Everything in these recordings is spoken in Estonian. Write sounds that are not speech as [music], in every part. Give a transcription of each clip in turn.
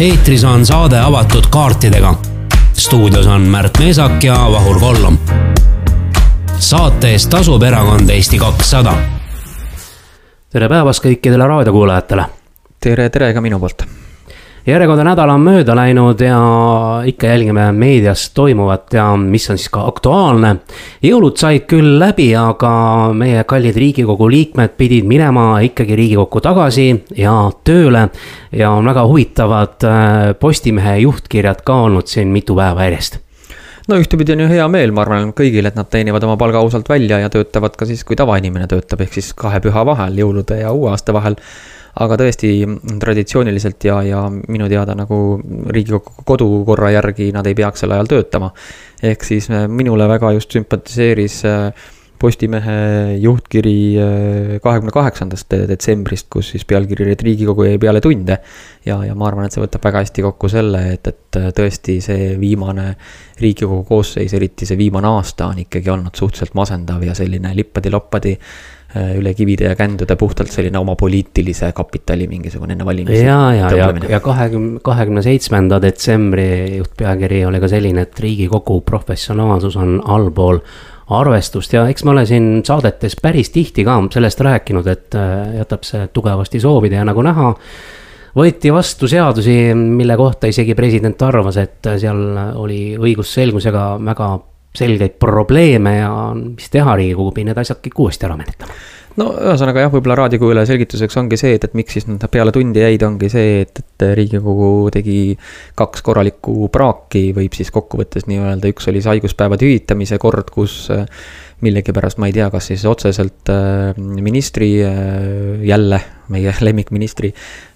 eetris on saade avatud kaartidega. stuudios on Märt Meesak ja Vahur Kollom. saate eest tasub erakond Eesti kakssada. tere päevast kõikidele raadiokuulajatele. tere, tere ka minu poolt järjekordne nädal on mööda läinud ja ikka jälgime meedias toimuvat ja mis on siis ka aktuaalne. jõulud said küll läbi, aga meie kallid riigikogu liikmed pidid minema ikkagi riigikokku tagasi ja tööle. ja on väga huvitavad äh, Postimehe juhtkirjad ka olnud siin mitu päeva järjest no ühtepidi on ju hea meel, ma arvan, kõigil, et nad teenivad oma palga ausalt välja ja töötavad ka siis, kui tavainimene töötab, ehk siis kahe püha vahel, jõulude ja uue aasta vahel aga tõesti traditsiooniliselt ja, ja minu teada nagu Riigikogu kodukorra järgi nad ei peaks sel ajal töötama. ehk siis äh, minule väga just sümpatiseeris äh, Postimehe juhtkiri äh, kahekümne kaheksandast detsembrist, kus siis pealkiri oli, et Riigikogu jäi peale tunde. ja, ja ma arvan, et see võtab väga hästi kokku selle, et, et tõesti see viimane Riigikogu koosseis, eriti see viimane aasta on ikkagi olnud suhteliselt masendav ja selline lippadi-loppadi üle kivide ja kändude puhtalt selline oma poliitilise kapitali mingisugune enne valimisi. ja, ja, ja, ja kahekümne, kahekümne seitsmenda detsembri juhtpealkiri oli ka selline, et riigikogu professionaalsus on allpool arvestust ja eks ma olen siin saadetes päris tihti ka sellest rääkinud, et äh, jätab see tugevasti soovida ja nagu näha võeti vastu seadusi, mille kohta isegi president arvas, et seal oli õigusselgusega väga selgeid probleeme ja mis teha, Riigikogu pidi need asjad kõik uuesti ära menetlema. No ühesõnaga jah, võib-olla raadiokuulaja selgituseks ongi see, et, et miks siis nad peale tundi jäid, ongi see, et, et Riigikogu tegi kaks korralikku praaki, võib siis kokkuvõttes nii-öelda, üks oli see haiguspäevade hüvitamise kord, kus millegipärast ma ei tea, kas siis otseselt äh, ministri, äh, jälle meie [laughs] lemmikministri,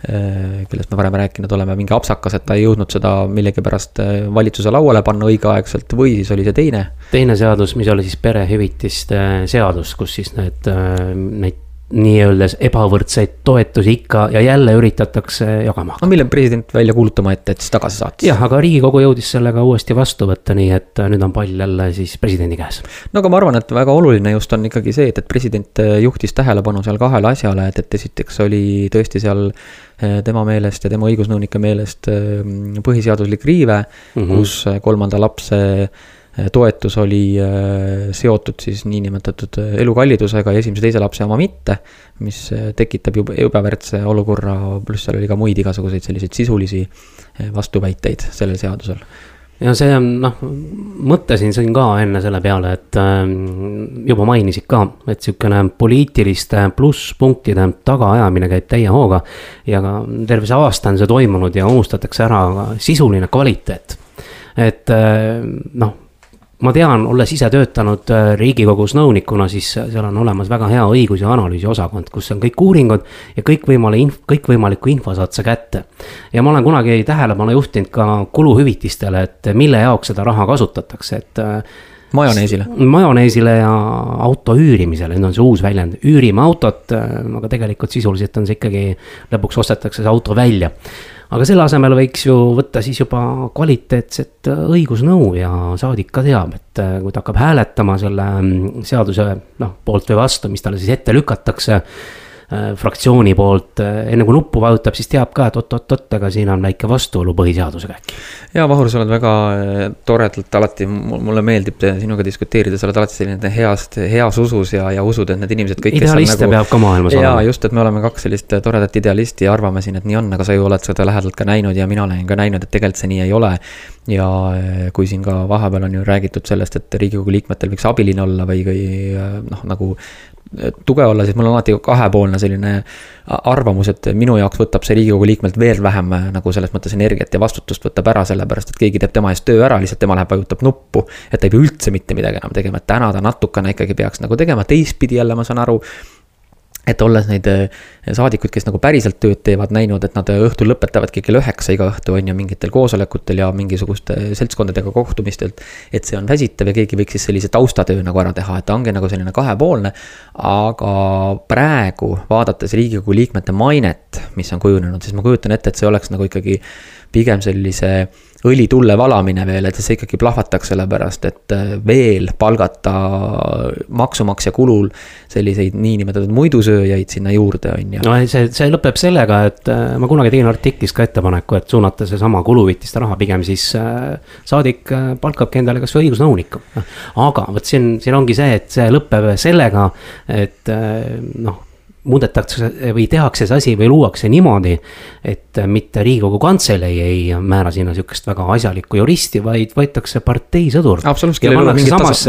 äh, kellest me varem rääkinud oleme, mingi apsakas, et ta ei jõudnud seda millegipärast valitsuse lauale panna õigeaegselt või siis oli see teine? teine seadus, mis oli siis perehüvitiste seadus, kus siis need, neid nii-öelda ebavõrdseid toetusi ikka ja jälle üritatakse jagama hakata. no mille president välja kuulutama ette, et siis tagasi saatis. jah, aga riigikogu jõudis selle ka uuesti vastu võtta, nii et äh, nüüd on pall jälle siis presidendi käes. no aga ma arvan, et väga oluline just on ikkagi see, et, et president äh, juhtis tähelepanu seal kahele asjale, et, et esiteks oli tõesti seal äh, tema meelest ja tema õigusnõunike meelest põhiseaduslik riive mm, -hmm. kus kolmanda lapse toetus oli äh, seotud siis niinimetatud äh, elukallidusega ja esimese-teise lapse oma mitte, mis tekitab jube, ebavärdse olukorra, pluss seal oli ka muid igasuguseid selliseid sisulisi vastuväiteid sellel seadusel ja see on noh, mõtlesin siin ka enne selle peale, et juba mainisid ka, et sihukene poliitiliste plusspunktide tagaajamine käib täie hooga. ja ka terve see aasta on see toimunud ja unustatakse ära sisuline kvaliteet. et noh, ma tean, olles ise töötanud äh, riigikogus nõunikuna, siis seal on olemas väga hea õigus- ja analüüsiosakond, kus on kõik uuringud ja kõikvõimalik inf-, kõikvõimalikku info saad sa kätte. ja ma olen kunagi tähelepanu juhtinud ka kuluhüvitistele, et mille jaoks seda raha kasutatakse, et äh, majoneesile. majoneesile ja auto üürimisele, nüüd on see uus väljend, üürime autot, äh, aga tegelikult sisuliselt on see ikkagi, lõpuks ostetakse see auto välja aga selle asemel võiks ju võtta siis juba kvaliteetset äh, õigusnõu ja saadik ka teab, et äh, kui ta hakkab hääletama selle mm, seaduse noh, poolt või vastu, mis talle siis ette lükatakse fraktsiooni poolt, äh, enne kui nuppu vajutab, siis teab ka, et oot-oot-oot, aga siin on väike vastuolu põhiseadusega äkki. ja Vahur, sa oled väga äh, toredalt alati, mulle meeldib sinuga diskuteerida, sa oled alati selline heast, heas usus ja, ja usud, et need inimesed kõik. idealiste nagu, peab ka maailmas olema. jaa, just, et me oleme kaks sellist toredat idealisti ja arvame siin, et nii on, aga sa ju oled seda lähedalt ka näinud ja mina olen ka näinud, et tegelikult see nii ei ole ja kui siin ka vahepeal on ju räägitud sellest, et riigikogu liikmetel võiks abiline olla või, või noh, nagu tuge olla, siis mul on alati kahepoolne selline arvamus, et minu jaoks võtab see riigikogu liikmelt veel vähem äh, nagu selles mõttes energiat ja vastutust võtab ära, sellepärast et keegi teeb tema eest töö ära, lihtsalt tema läheb, vajutab nuppu. et ta ei pea üldse mitte midagi enam tegema, et täna ta natukene ikkagi peaks nagu tegema, teistpidi jälle ma saan aru et olles neid äh, saadikuid, kes nagu päriselt tööd teevad, näinud, et nad äh, õhtul lõpetavadki kell üheksa iga õhtu on ju mingitel koosolekutel ja mingisuguste seltskondadega kohtumistelt. et see on väsitav ja keegi võiks siis sellise taustatöö nagu ära teha, et ta ongi nagu selline kahepoolne. aga praegu vaadates riigikogu liikmete mainet, mis on kujunenud, siis ma kujutan ette, et see oleks nagu ikkagi pigem sellise õlitulle valamine veel, et see ikkagi plahvataks, sellepärast et äh, veel palgata maksumaksja kulul selliseid niinimetatud muidusööjaid sinna juurde, on ju. no see, see lõpeb sellega, et äh, ma kunagi tegin artiklis ka ettepaneku, et suunata seesama kuluvõtiste raha pigem siis äh, saadik palkabki endale kasvõi õigusnõuniku. aga vot siin, siin ongi see, et see lõpeb sellega, et noh muudetakse või tehakse see asi või luuakse niimoodi, et mitte Riigikogu Kantselei ei määra sinna sihukest väga asjalikku juristi, vaid võetakse parteisõdur.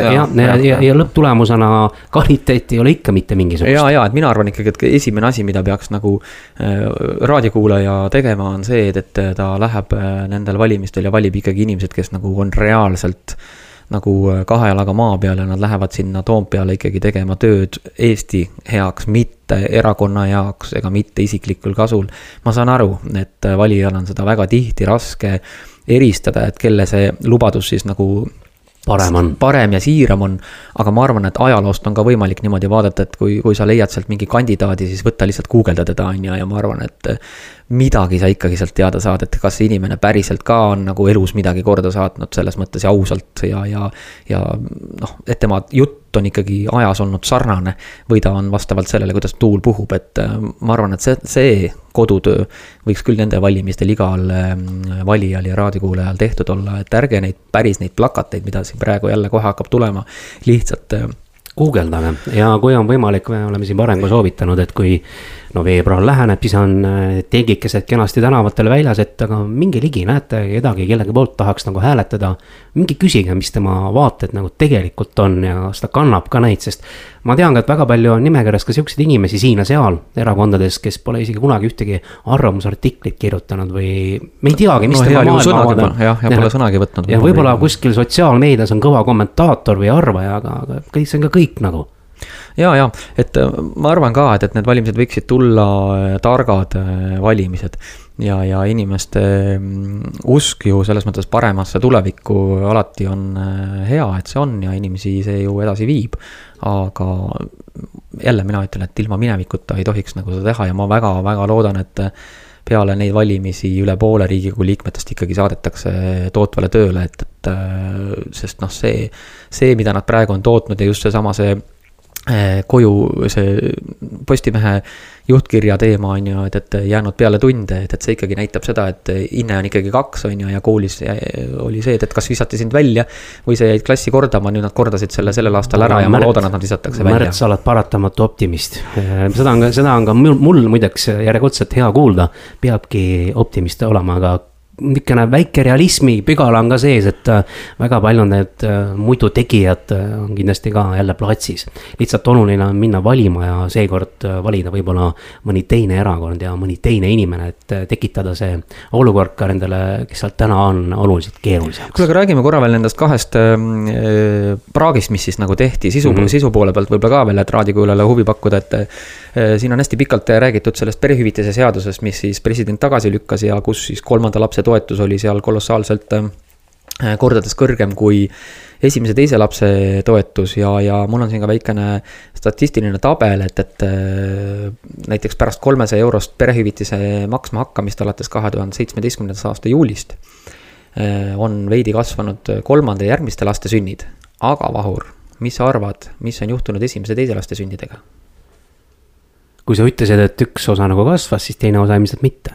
ja ja, ja, ja, lõpptulemusena kvaliteet ei ole ikka mitte mingisugust. ja, ja et mina arvan ikkagi, et esimene asi, mida peaks nagu äh, raadiokuulaja tegema, on see, et, et ta läheb äh, nendel valimistel ja valib ikkagi inimesed, kes nagu on reaalselt äh, nagu äh, kahe jalaga maa peal ja nad lähevad sinna Toompeale ikkagi tegema tööd Eesti heaks, mitte erakonna jaoks ega mitte isiklikul kasul. ma saan aru, et äh, valijal on seda väga tihti raske eristada, et kelle see lubadus siis nagu parem on. parem ja siiram on, aga ma arvan, et ajaloost on ka võimalik niimoodi vaadata, et kui, kui sa leiad sealt mingi kandidaadi, siis võta lihtsalt guugelda teda, on ju, ja ma arvan, et midagi sa ikkagi sealt teada saad, et kas see inimene päriselt ka on nagu elus midagi korda saatnud selles mõttes ja ausalt ja, ja. ja noh, et tema jutt on ikkagi ajas olnud sarnane või ta on vastavalt sellele, kuidas tuul puhub, et äh, ma arvan, et see, see kodutöö võiks küll nende valimistel igal ähm, valijal ja raadiokuulajal tehtud olla, et ärge neid päris neid plakateid, mida siin praegu jälle kohe hakkab tulema, lihtsalt äh, guugeldage ja kui on võimalik, me oleme siin varem ka soovitanud, et kui no veebruar läheneb, siis on äh, telgikesed kenasti tänavatel väljas, et aga minge ligi, näete kedagi, kellegi poolt tahaks nagu hääletada. minge küsige, mis tema vaated nagu tegelikult on ja kas ta kannab ka neid, sest ma tean ka, et väga palju on nimekirjas ka siukseid inimesi siin ja seal erakondades, kes pole isegi kunagi ühtegi arvamusartiklit kirjutanud või me ei teagi, mis no, tema maailmavaade on. jah, ja pole sõnagi võtnud. ja võib-olla kuskil sotsiaalmeedias on kõva kommentaator või arvaja, aga, aga kõik see on ka kõik nagu ja, ja et äh, ma arvan ka, et, et need valimised võiksid tulla äh, targad äh, valimised. ja, ja inimeste mm, usk ju selles mõttes paremasse tulevikku alati on hea, et see on ja inimesi see ju edasi viib. aga jälle mina ütlen, et ilma minevikuta ei tohiks nagu seda teha ja ma väga-väga loodan, et peale neid valimisi üle poole Riigikogu liikmetest ikkagi saadetakse tootvale tööle, et, et sest noh, see, see, mida nad praegu on tootnud ja just seesama see, sama, see koju see Postimehe juhtkirja teema on ju, et, et jäänud peale tunde, et, et see ikkagi näitab seda, et hinne on ikkagi kaks, on ju, ja koolis oli see, et, et kas visati sind välja. või sa jäid klassi kordama, nüüd nad kordasid selle sellel aastal ära ja ma loodan, et nad visatakse välja. Märt, sa oled paratamatu optimist. Eh, seda on ka, seda on ka mul, mul muideks järjekordselt hea kuulda, peabki optimist olema, aga niisugune väike realismi pügala on ka sees, et äh, väga paljud need äh, muidu tegijad äh, on kindlasti ka jälle platsis. lihtsalt oluline on minna valima ja seekord valida võib-olla mõni teine erakond ja mõni teine inimene, et tekitada see olukord ka nendele, kes seal täna on, oluliselt keerulisemaks. kuule, aga räägime korra veel nendest kahest äh, praagist, mis siis nagu tehti, sisu mm, -hmm. sisu poole pealt võib-olla ka veel, et raadiokuulajale huvi pakkuda, et äh, siin on hästi pikalt räägitud sellest perehüvitise seadusest, mis siis president tagasi lükkas ja kus siis kolmanda lapse toetus oli seal kolossaalselt äh, kordades kõrgem kui esimese, teise lapse toetus ja, ja mul on siin ka väikene statistiline tabel, et, et äh, näiteks pärast kolmesaja eurost perehüvitise maksma hakkamist alates kahe tuhande seitsmeteistkümnendast aasta juulist äh, on veidi kasvanud kolmanda ja järgmiste laste sünnid. aga Vahur, mis sa arvad, mis on juhtunud esimese, teise laste sündidega? kui sa ütlesid, et üks osa nagu kasvas, siis teine osa ilmselt mitte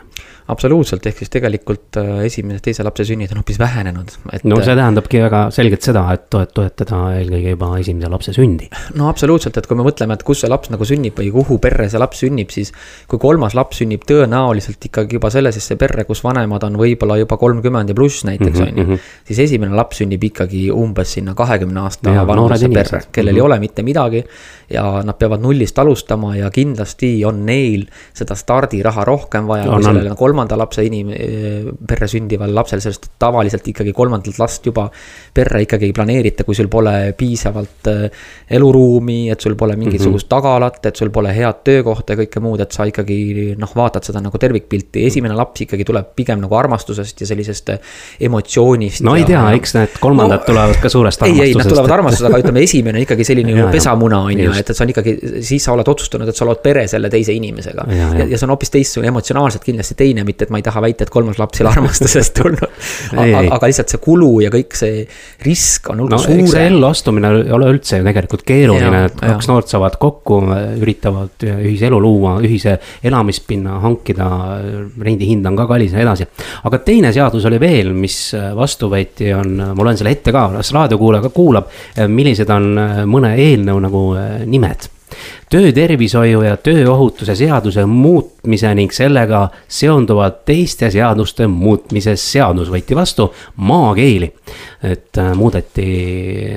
absoluutselt, ehk siis tegelikult äh, esimese, teise lapse sünnid on hoopis vähenenud. no see tähendabki väga selgelt seda, et toet-, toetada eelkõige juba esimese lapse sündi. no absoluutselt, et kui me mõtleme, et kus see laps nagu sünnib või kuhu perre see laps sünnib, siis. kui kolmas laps sünnib tõenäoliselt ikkagi juba sellesesse perre, kus vanemad on võib-olla juba kolmkümmend ja pluss näiteks -hmm, on ju. Mhm. siis esimene laps sünnib ikkagi umbes sinna kahekümne aasta vanusesse perre, kellel mm -hmm. ei mhm. ole mitte midagi. ja nad peavad nullist alustama ja kindlasti on neil seda stardiraha rohkem vaja kui sellele kolmandale kolmanda lapse inim-, perre sündival lapsel, sest tavaliselt ikkagi kolmandat last juba perre ikkagi ei planeerita, kui sul pole piisavalt äh, eluruumi, et sul pole mingisugust mm -hmm. tagalat, et sul pole head töökohta ja kõike muud, et sa ikkagi noh, vaatad seda nagu tervikpilti, esimene laps ikkagi tuleb pigem nagu armastusest ja sellisest äh, emotsioonist. no ja, ei tea, eks need kolmandad no, tulevad ka suurest armastusest. ei, ei, nad tulevad armastusest, aga ütleme, esimene ikkagi selline [laughs] ju pesamuna on ju, et, et see on ikkagi, siis sa oled otsustanud, et sa lood pere selle teise inimesega. ja, ja, ja see on hoopis teistsugune, emotsionaalselt kindlasti teine mitte et ma ei taha väita, et kolmas laps ei ole [laughs] armastusest tulnud aga, aga lihtsalt see kulu ja kõik see risk on hulga no, suurem. see elluastumine ei ole üldse ju tegelikult keeruline, et kaks noort saavad kokku, üritavad ühiselu luua, ühise elamispinna hankida, rendihind on ka kallis ja nii edasi. aga teine seadus oli veel, mis vastu võeti, on, ma loen selle ette ka, las raadiokuulaja ka kuulab, millised on mõne eelnõu nagu nimed töötervishoiu ja tööohutuse seaduse muutmise ning sellega seonduvalt teiste seaduste muutmise seadus võeti vastu maakeeli. et äh, muudeti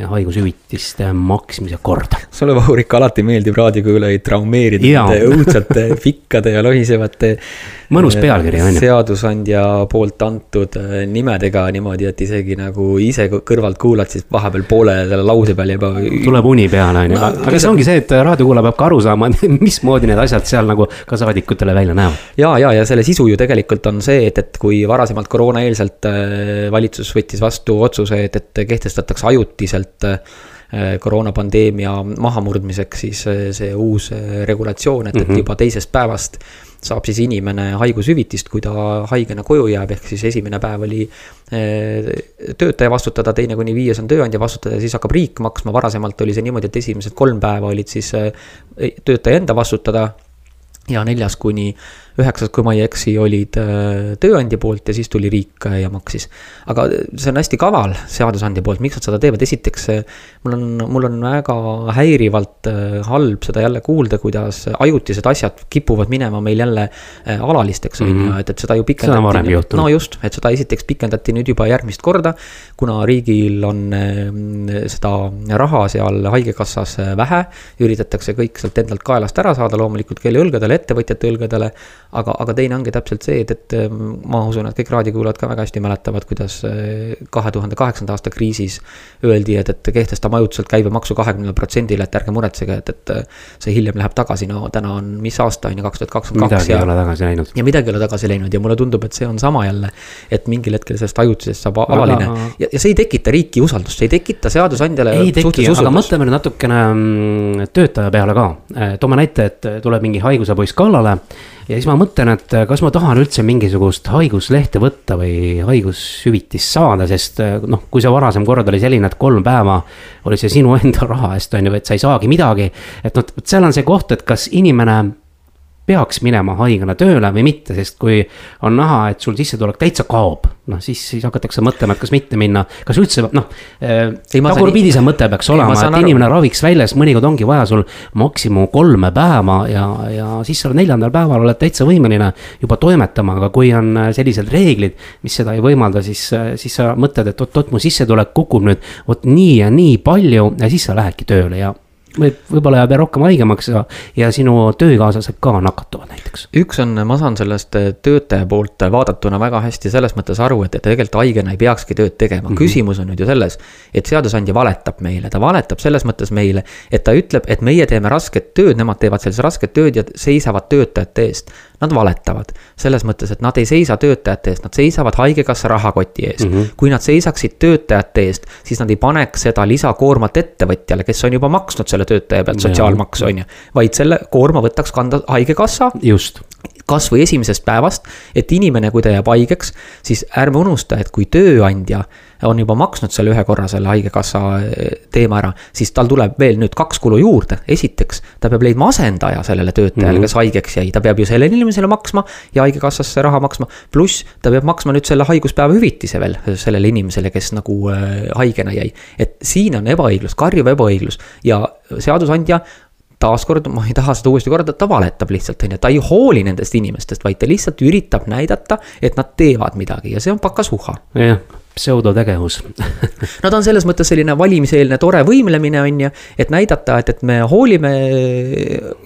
haigushüvitiste maksmise korda. sulle, Vahur, ikka alati meeldib raadiokuulajaid traumeerida nende õudsate [laughs] pikkade ja lohisevate mõnus pealkiri on ju. seadusandja poolt antud äh, nimedega niimoodi, et isegi nagu ise kõrvalt kuulad, siis vahepeal poole selle lause peal juba. tuleb uni peale on ju, aga see ongi see, et raadiokuulaja peab ka aru saama, [laughs] mismoodi need asjad seal nagu ka saadikutele välja näevad. ja, ja, ja selle sisu ju tegelikult on see, et, et kui varasemalt koroonaeelselt äh, valitsus võttis vastu otsuse, et, et kehtestatakse ajutiselt äh, koroonapandeemia mahamurdmiseks siis see uus regulatsioon, et, et mhm. juba teisest päevast saab siis inimene haigushüvitist, kui ta haigena koju jääb, ehk siis esimene päev oli töötaja vastutada, teine kuni viies on tööandja vastutada ja siis hakkab riik maksma, varasemalt oli see niimoodi, et esimesed kolm päeva olid siis töötaja enda vastutada ja neljas kuni üheksas, kui ma ei eksi, olid äh, tööandja poolt ja siis tuli riik äh, ja maksis. aga see on hästi kaval seadusandja poolt, miks nad seda teevad, esiteks äh, mul on, mul on väga häirivalt halb seda jälle kuulda, kuidas ajutised asjad kipuvad minema meil jälle alalisteks, on ju, mhm. et, et seda ju pikendati. no just, et seda esiteks pikendati nüüd juba järgmist korda, kuna riigil on seda raha seal haigekassas vähe, üritatakse kõik sealt endalt kaelast ära saada, loomulikult kelle õlgadele, ettevõtjate õlgadele aga, aga teine ongi täpselt see, et, et ähm, ma usun, et kõik raadiokuulajad ka väga hästi mäletavad, kuidas äh, kahe tuhande kaheksanda aasta kriisis öeldi, et, et kehtestame ajutiselt käibemaksu kahekümnele protsendile, et ärge muretsege, et, et äh, see hiljem läheb tagasi, no täna on, mis aasta on ju, kaks tuhat kakskümmend kaks. midagi ei ole tagasi läinud. ja midagi ei ole tagasi läinud ja mulle tundub, et see on sama jälle, et mingil hetkel sellest ajutisest saab alaline aga... ja, ja see ei tekita riiki usaldust, see ei tekita seadusandjale. ei teki, aga mõtleme nüüd natukene mm, töötaja peale ka, toome näite, et tuleb mingi haigusepoiss kallale ja siis ma mõtlen, et äh, kas ma tahan üldse mingisugust haiguslehte võtta või haigushüvitist saada, sest äh, noh, kui see varasem kord oli selline, et kolm päeva oli see sinu enda raha eest, on ju, et sa ei saagi midagi. et noh, seal on see koht, et kas inimene peaks minema haigena tööle või mitte, sest kui on näha, et sul sissetulek täitsa kaob, noh siis, siis hakatakse mõtlema, et kas mitte minna, kas üldse noh. tagurpidi see mõte peaks olema, et inimene raviks väljas, mõnikord ongi vaja sul maksimum kolme päeva ja, ja siis sa neljandal päeval oled täitsa võimeline juba toimetama, aga kui on sellised reeglid, mis seda ei võimalda, siis, siis sa mõtled, et oot-oot, mu sissetulek kukub nüüd vot nii ja nii palju ja siis sa lähedki tööle ja võib, võib-olla jääb rohkem haigemaks ja, ja sinu töökaaslased ka nakatuvad näiteks. üks on, ma saan sellest eh, töötaja poolt vaadatuna väga hästi selles mõttes aru, et, et tegelikult haigena ei peakski tööd tegema mm, -hmm. küsimus on nüüd ju selles. et seadusandja valetab meile, ta valetab selles mõttes meile, et ta ütleb, et meie teeme rasket tööd, nemad teevad sellist rasket tööd ja seisavad töötajate eest nad valetavad. selles mõttes, et nad ei seisa töötajate eest, nad seisavad haigekassa rahakoti ees mm. -hmm. kui nad seisaksid töötajate eest, siis nad ei paneks seda lisakoormat ettevõtjale, kes on juba maksnud selle töötaja pealt sotsiaalmaksu, on ju. vaid selle koorma võtaks kanda haigekassa. just kasvõi esimesest päevast, et inimene, kui ta jääb haigeks, siis ärme unusta, et kui tööandja on juba maksnud selle ühe korra selle haigekassa eh, teema ära, siis tal tuleb veel nüüd kaks kulu juurde. esiteks, ta peab leidma asendaja sellele töötajale mm, -hmm. kes haigeks jäi, ta peab ju sellele inimesele maksma ja haigekassasse raha maksma. pluss ta peab maksma nüüd selle haiguspäeva hüvitise veel sellele inimesele, kes nagu äh, haigena jäi. et siin on ebaõiglus, karjuv ebaõiglus ja seadusandja taaskord ma ei taha seda uuesti korrata, ta valetab lihtsalt, on ju, ta ei hooli nendest inimestest, vaid ta lihtsalt üritab näidata, et nad teevad midagi ja see on pakasuha. jah pseudotegevus [laughs] no ta on selles mõttes selline valimiseelne tore võimlemine, on ju, et näidata, et, et me hoolime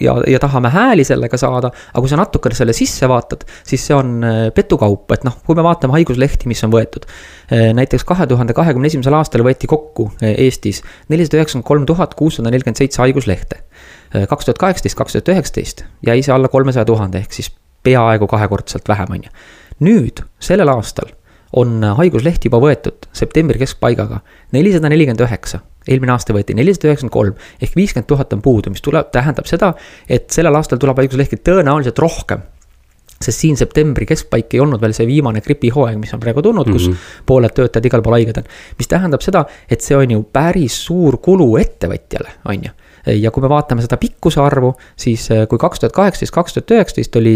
ja, ja tahame hääli sellega saada. aga kui sa natukene selle sisse vaatad, siis see on äh, petukaup, et noh, kui me vaatame haiguslehti, mis on võetud. Äh, näiteks kahe tuhande kahekümne esimesel aastal võeti kokku äh, Eestis nelisada üheksakümmend kolm tuhat kuussada nelikümmend seitse haiguslehte. kaks tuhat kaheksateist, kaks tuhat üheksateist jäi see alla kolmesaja tuhande ehk siis peaaegu kahekordselt vähem, on ju. nüüd, sellel aastal on haigusleht juba võetud septembri keskpaigaga nelisada nelikümmend üheksa. eelmine aasta võeti nelisada üheksakümmend kolm ehk viiskümmend tuhat on puudu, mis tuleb, tähendab seda, et sellel aastal tuleb haiguslehti tõenäoliselt rohkem sest siin septembri keskpaik ei olnud veel see viimane gripihooaeg, mis on praegu tulnud, kus mm -hmm. pooled töötajad igal pool haiged on. mis tähendab seda, et see on ju päris suur kulu ettevõtjale, on ju ja kui me vaatame seda pikkuse arvu, siis äh, kui kaks tuhat kaheksateist, kaks tuhat üheksateist oli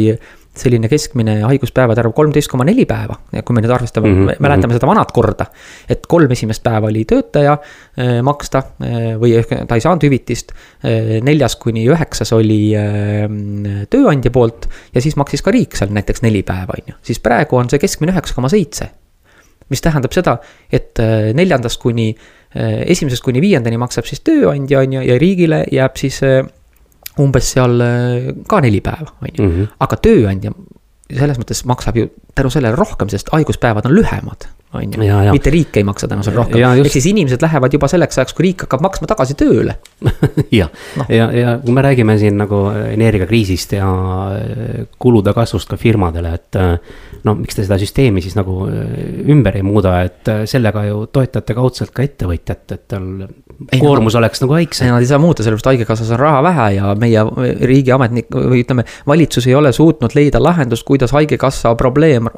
selline keskmine haiguspäevade arv kolmteist koma neli päeva ja kui me nüüd arvestame mm, -hmm. mäletame seda vanat korda. et kolm esimest päeva oli töötaja äh, maksta äh, või ehk ta ei saanud hüvitist äh,. neljas kuni üheksas oli äh, tööandja poolt ja siis maksis ka riik seal näiteks neli päeva, on ju, siis praegu on see keskmine üheksa koma seitse. mis tähendab seda, et äh, neljandast kuni äh,, esimesest kuni viiendani maksab siis tööandja, on ju, ja riigile jääb siis äh, umbes seal äh, ka neli päeva, on ju, mhm. aga tööandja selles mõttes maksab ju tänu sellele rohkem, sest haiguspäevad on lühemad on ju, mitte riik ei maksa tänu sellele rohkem, ehk siis inimesed lähevad juba selleks ajaks, kui riik hakkab maksma tagasi tööle. [laughs] jah no., ja, ja kui me räägime siin nagu energiakriisist ja äh, kulude kasvust ka firmadele, et. Äh, no miks te seda süsteemi siis nagu äh, ümber ei muuda, et sellega ju toetate kaudselt ka ettevõtjat, et tal koormus no, oleks nagu väiksem. Nad ei saa muuta, sellepärast haigekassas on raha vähe ja meie riigiametnik või ütleme, valitsus ei ole suutnud leida lahendust, kuidas haigekassa probleem,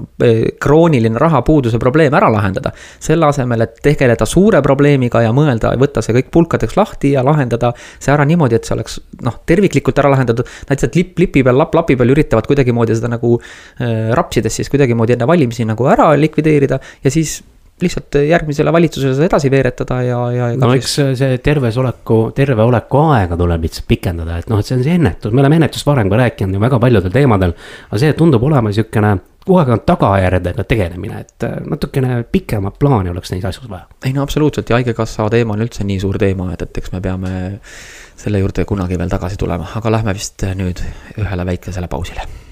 krooniline rahapuuduse probleem ära ära lahendada. selle asemel, et tegeleda suure probleemiga ja mõelda, võtta see kõik pulkadeks lahti ja lahendada see ära niimoodi, et see oleks noh, terviklikult ära lahendatud. Nad lihtsalt lipp lipi peal, lapp lapi peal üritavad kuidagimoodi seda nagu äh, rapsides siis kuidagimoodi enne valimisi nagu ära likvideerida ja siis lihtsalt järgmisele valitsusele seda edasi veeretada ja, ja. no eks see terves oleku, terve oleku aega tuleb lihtsalt pikendada, et noh, et see on see ennetus, me oleme ennetust varem ka rääkinud ju väga paljudel teemadel. aga see tundub olema sihukene kogu aeg on tagajärgedega tegelemine, et äh, natukene pikemat plaani oleks neis asjus vaja. ei no absoluutselt ja haigekassa teema on üldse nii suur teema, et, et eks me peame selle juurde kunagi veel tagasi tulema, aga lähme vist nüüd ühele väikesele pausile.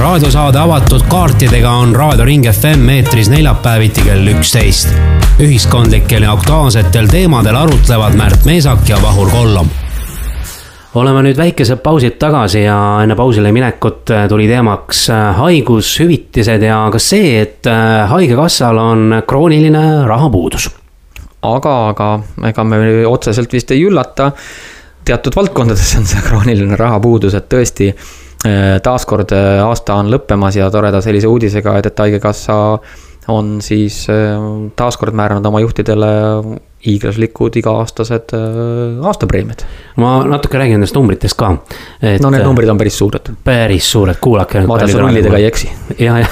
Raadiosaade avatud kaartidega on Raadio Ring FM eetris neljapäeviti kell üksteist. ühiskondlikel ja aktuaalsetel teemadel arutlevad Märt Meesak ja Vahur Kollom oleme nüüd väikesed pausid tagasi ja enne pausile minekut äh, tuli teemaks äh, haigushüvitised ja ka see, et äh, haigekassal on krooniline rahapuudus. aga, aga ega me otseselt vist ei üllata. teatud valdkondades on see krooniline rahapuudus, et tõesti taaskord aasta on lõppemas ja toreda sellise uudisega, et, et haigekassa on siis taaskord määranud oma juhtidele hiiglaslikud iga-aastased äh, aastapreemiad. ma natuke räägin nendest numbritest ka. no need numbrid on päris suured. päris suured, kuulake. vaadake nullidega ei eksi. ja, ja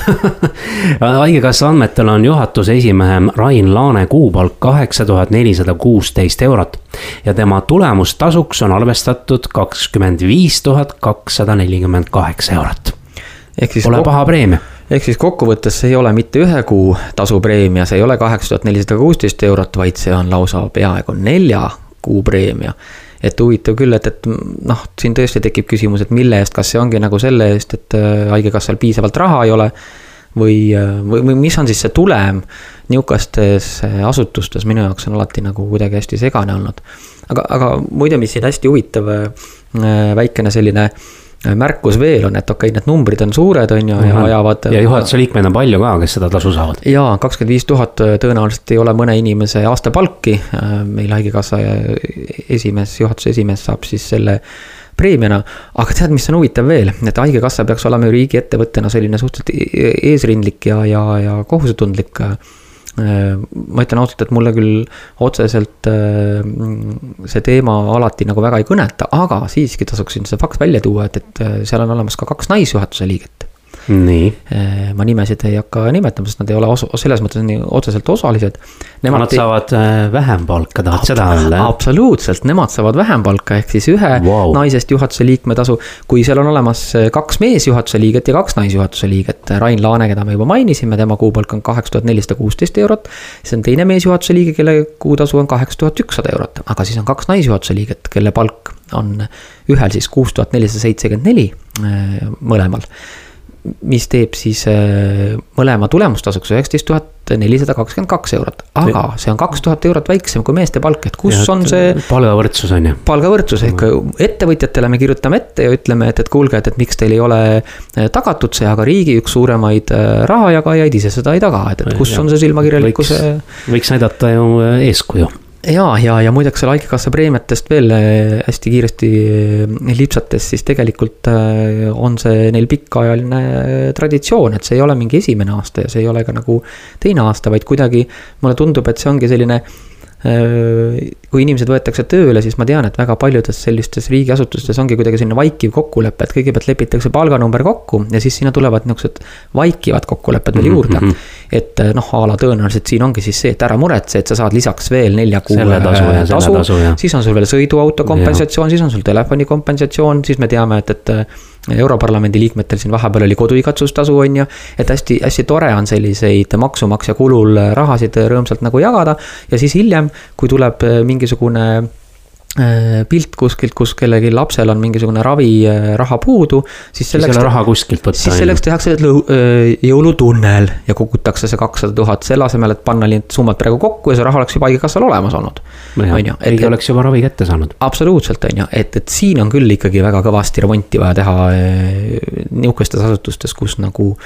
[laughs] haigekassa andmetel on juhatuse esimehe Rain Laane kuupalk kaheksa tuhat nelisada kuusteist eurot. ja tema tulemustasuks on arvestatud kakskümmend viis tuhat kakssada nelikümmend kaheksa eurot. Pole paha preemia ehk siis kokkuvõttes see ei ole mitte ühe kuu tasupreemia, see ei ole kaheksa tuhat nelisada kuusteist eurot, vaid see on lausa peaaegu nelja kuu preemia. et huvitav küll, et, et noh, siin tõesti tekib küsimus, et mille eest, kas see ongi nagu selle eest, et äh, haigekassal piisavalt raha ei ole. või, äh, või, või mis on siis see tulem nihukestes äh, asutustes, minu jaoks on alati nagu kuidagi hästi segane olnud. aga, aga muide, mis siin hästi huvitav väikene selline märkus veel on, et okei okay,, need numbrid on suured, on ju, ja ajavad. ja juhatuse liikmeid on palju ka, kes seda tasu saavad. jaa, kakskümmend viis tuhat tõenäoliselt ei ole mõne inimese aastapalki. Meil haigekassa esimees, juhatuse esimees saab siis selle preemiana. aga tead, mis on huvitav veel, et haigekassa peaks olema ju riigiettevõttena selline suhteliselt e-, eesrindlik ja, ja, ja kohusetundlik ma ütlen ausalt, et mulle küll otseselt äh, see teema alati nagu väga ei kõneta, aga siiski tasuks siin see fakt välja tuua, et, et äh, seal on olemas ka kaks naisjuhatuse liiget nii. Äh, ma nimesid ei hakka nimetama, sest nad ei ole osa, selles mõttes nii otseselt osalised. Nad saavad äh, vähem palka, tahad seda öelda? absoluutselt, nemad saavad vähem palka, ehk siis ühe wow. naisest juhatuse liikme tasu. kui seal on olemas äh, kaks meesjuhatuse liiget ja kaks naisjuhatuse liiget, Rain Laane, keda me juba mainisime, tema kuupalk on kaheksa tuhat nelisada kuusteist eurot. siis on teine meesjuhatuse liige, kelle kuutasu on kaheksa tuhat ükssada eurot, aga siis on kaks naisjuhatuse liiget, kelle palk on ühel siis kuus tuhat nelisada seitsekümmend neli mõlemal mis teeb siis äh, mõlema tulemustasuks üheksateist tuhat nelisada kakskümmend kaks eurot. aga see on kaks tuhat eurot väiksem kui meeste palk, et kus ja, on see. palgavõrdsus on ju. palgavõrdsus ehk ettevõtjatele me kirjutame ette ja ütleme, et, et kuulge, et, et miks teil ei ole äh, tagatud see, aga riigi üks suuremaid äh, rahajagajaid ise seda ei taga, et, et kus ja, on see silmakirjalikkuse. võiks näidata ju eeskuju ja, ja, ja muideks selle Haigekassa preemiatest veel äh, hästi kiiresti äh, lipsates, siis tegelikult on see neil pikaajaline traditsioon, et see ei ole mingi esimene aasta ja see ei ole ka nagu teine aasta, vaid kuidagi mulle tundub, et see ongi selline Äh, kui inimesed võetakse tööle, siis ma tean, et väga paljudes sellistes riigiasutustes ongi kuidagi selline vaikiv kokkulepe, et kõigepealt lepitakse palganumber kokku ja siis sinna tulevad niisugused vaikivad kokkulepped veel juurde mm. -hmm. et äh, noh, a la tõenäoliselt siin ongi siis see, et ära muretse, et sa saad lisaks veel nelja kuu tasu, tasu, tasu, siis on sul veel sõiduauto kompensatsioon, siis on sul telefoni kompensatsioon, siis me teame, et, et Europarlamendi liikmetel siin vahepeal oli koduigatsustasu, on ju. et hästi, hästi tore on selliseid maksumaksja kulul rahasid rõõmsalt nagu jagada ja siis hiljem, kui tuleb mingisugune pilt kuskilt, kus kellelgi lapsel on mingisugune raviraha äh, puudu, siis selleks. siis ei ole raha kuskilt võtta. siis selleks tehakse äh, jõulutunnel ja kogutakse see kakssada tuhat, selle asemel, et panna need summad praegu kokku ja see raha oleks juba haigekassal olemas olnud. on ju. riik oleks juba ravi kätte saanud. absoluutselt, on ju, et, et siin on küll ikkagi väga kõvasti remonti vaja teha nihukestes asutustes, kus nagu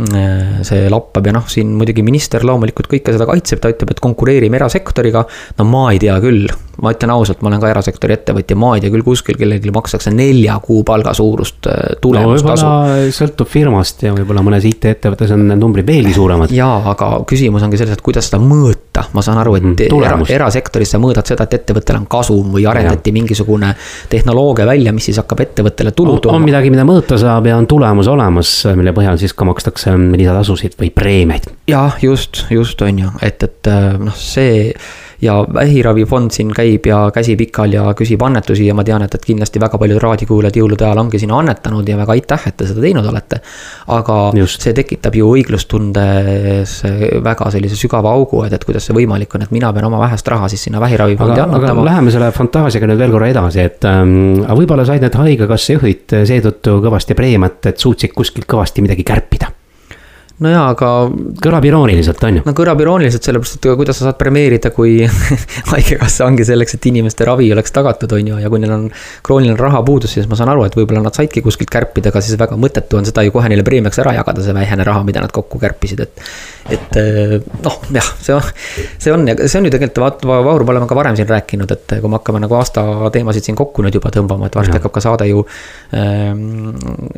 Äh, see lappab ja noh, siin muidugi minister loomulikult kõike seda kaitseb, ta ütleb, et konkureerime erasektoriga. no ma ei tea küll, ma ütlen ausalt, ma olen ka erasektori ettevõtja, ma ei tea küll kuskil kellelgi makstakse nelja kuu palga suurust äh, tulemustasu no,. sõltub firmast ja võib-olla mõnes IT-ettevõttes on need numbrid veelgi suuremad. jaa, aga küsimus ongi selles, et kuidas seda mõõta, ma saan aru, et mm, era, erasektoris sa mõõdad seda, et ettevõttel on kasum või arendati ja. mingisugune tehnoloogia välja, mis siis hakkab ettevõttele tulu tooma. on midagi, mida mõõta saab ja on tulemus olemas, mille põhjal siis ka makstakse lisatasusid või preemiaid. jah, just, just on ju, et, et äh, noh, see ja vähiravifond siin käib ja käsi pikal ja küsib annetusi ja ma tean, et, et kindlasti väga paljud raadiokuulajad jõulude ajal ongi sinna annetanud ja väga aitäh, et te seda teinud olete. aga Just. see tekitab ju õiglustundes väga sellise sügava augu, et, et kuidas see võimalik on, et mina pean oma vähest raha siis sinna vähiravifondi annetama. Läheme selle fantaasiaga nüüd veel korra edasi, et ähm, võib-olla said need haigekassa juhid seetõttu kõvasti preemiat, et suutsid kuskilt kõvasti midagi kärpida no jaa, aga. kõlab irooniliselt, on ju? no kõlab irooniliselt, sellepärast et kuidas sa saad premeerida, kui [laughs] haigekassa ongi selleks, et inimeste ravi oleks tagatud, on ju, ja kui neil on krooniline rahapuudus, siis ma saan aru, et võib-olla nad saidki kuskilt kärpida, aga siis väga mõttetu on seda ju kohe neile preemiaks ära jagada, see vähene raha, mida nad kokku kärpisid, et. et eh, noh, jah, see on, see on ja see on ju tegelikult, vaata, Vahur, me oleme ka varem siin rääkinud, et kui me hakkame nagu aasta teemasid siin kokku nüüd juba tõmbama, et varsti hakkab ka saade ju ähm,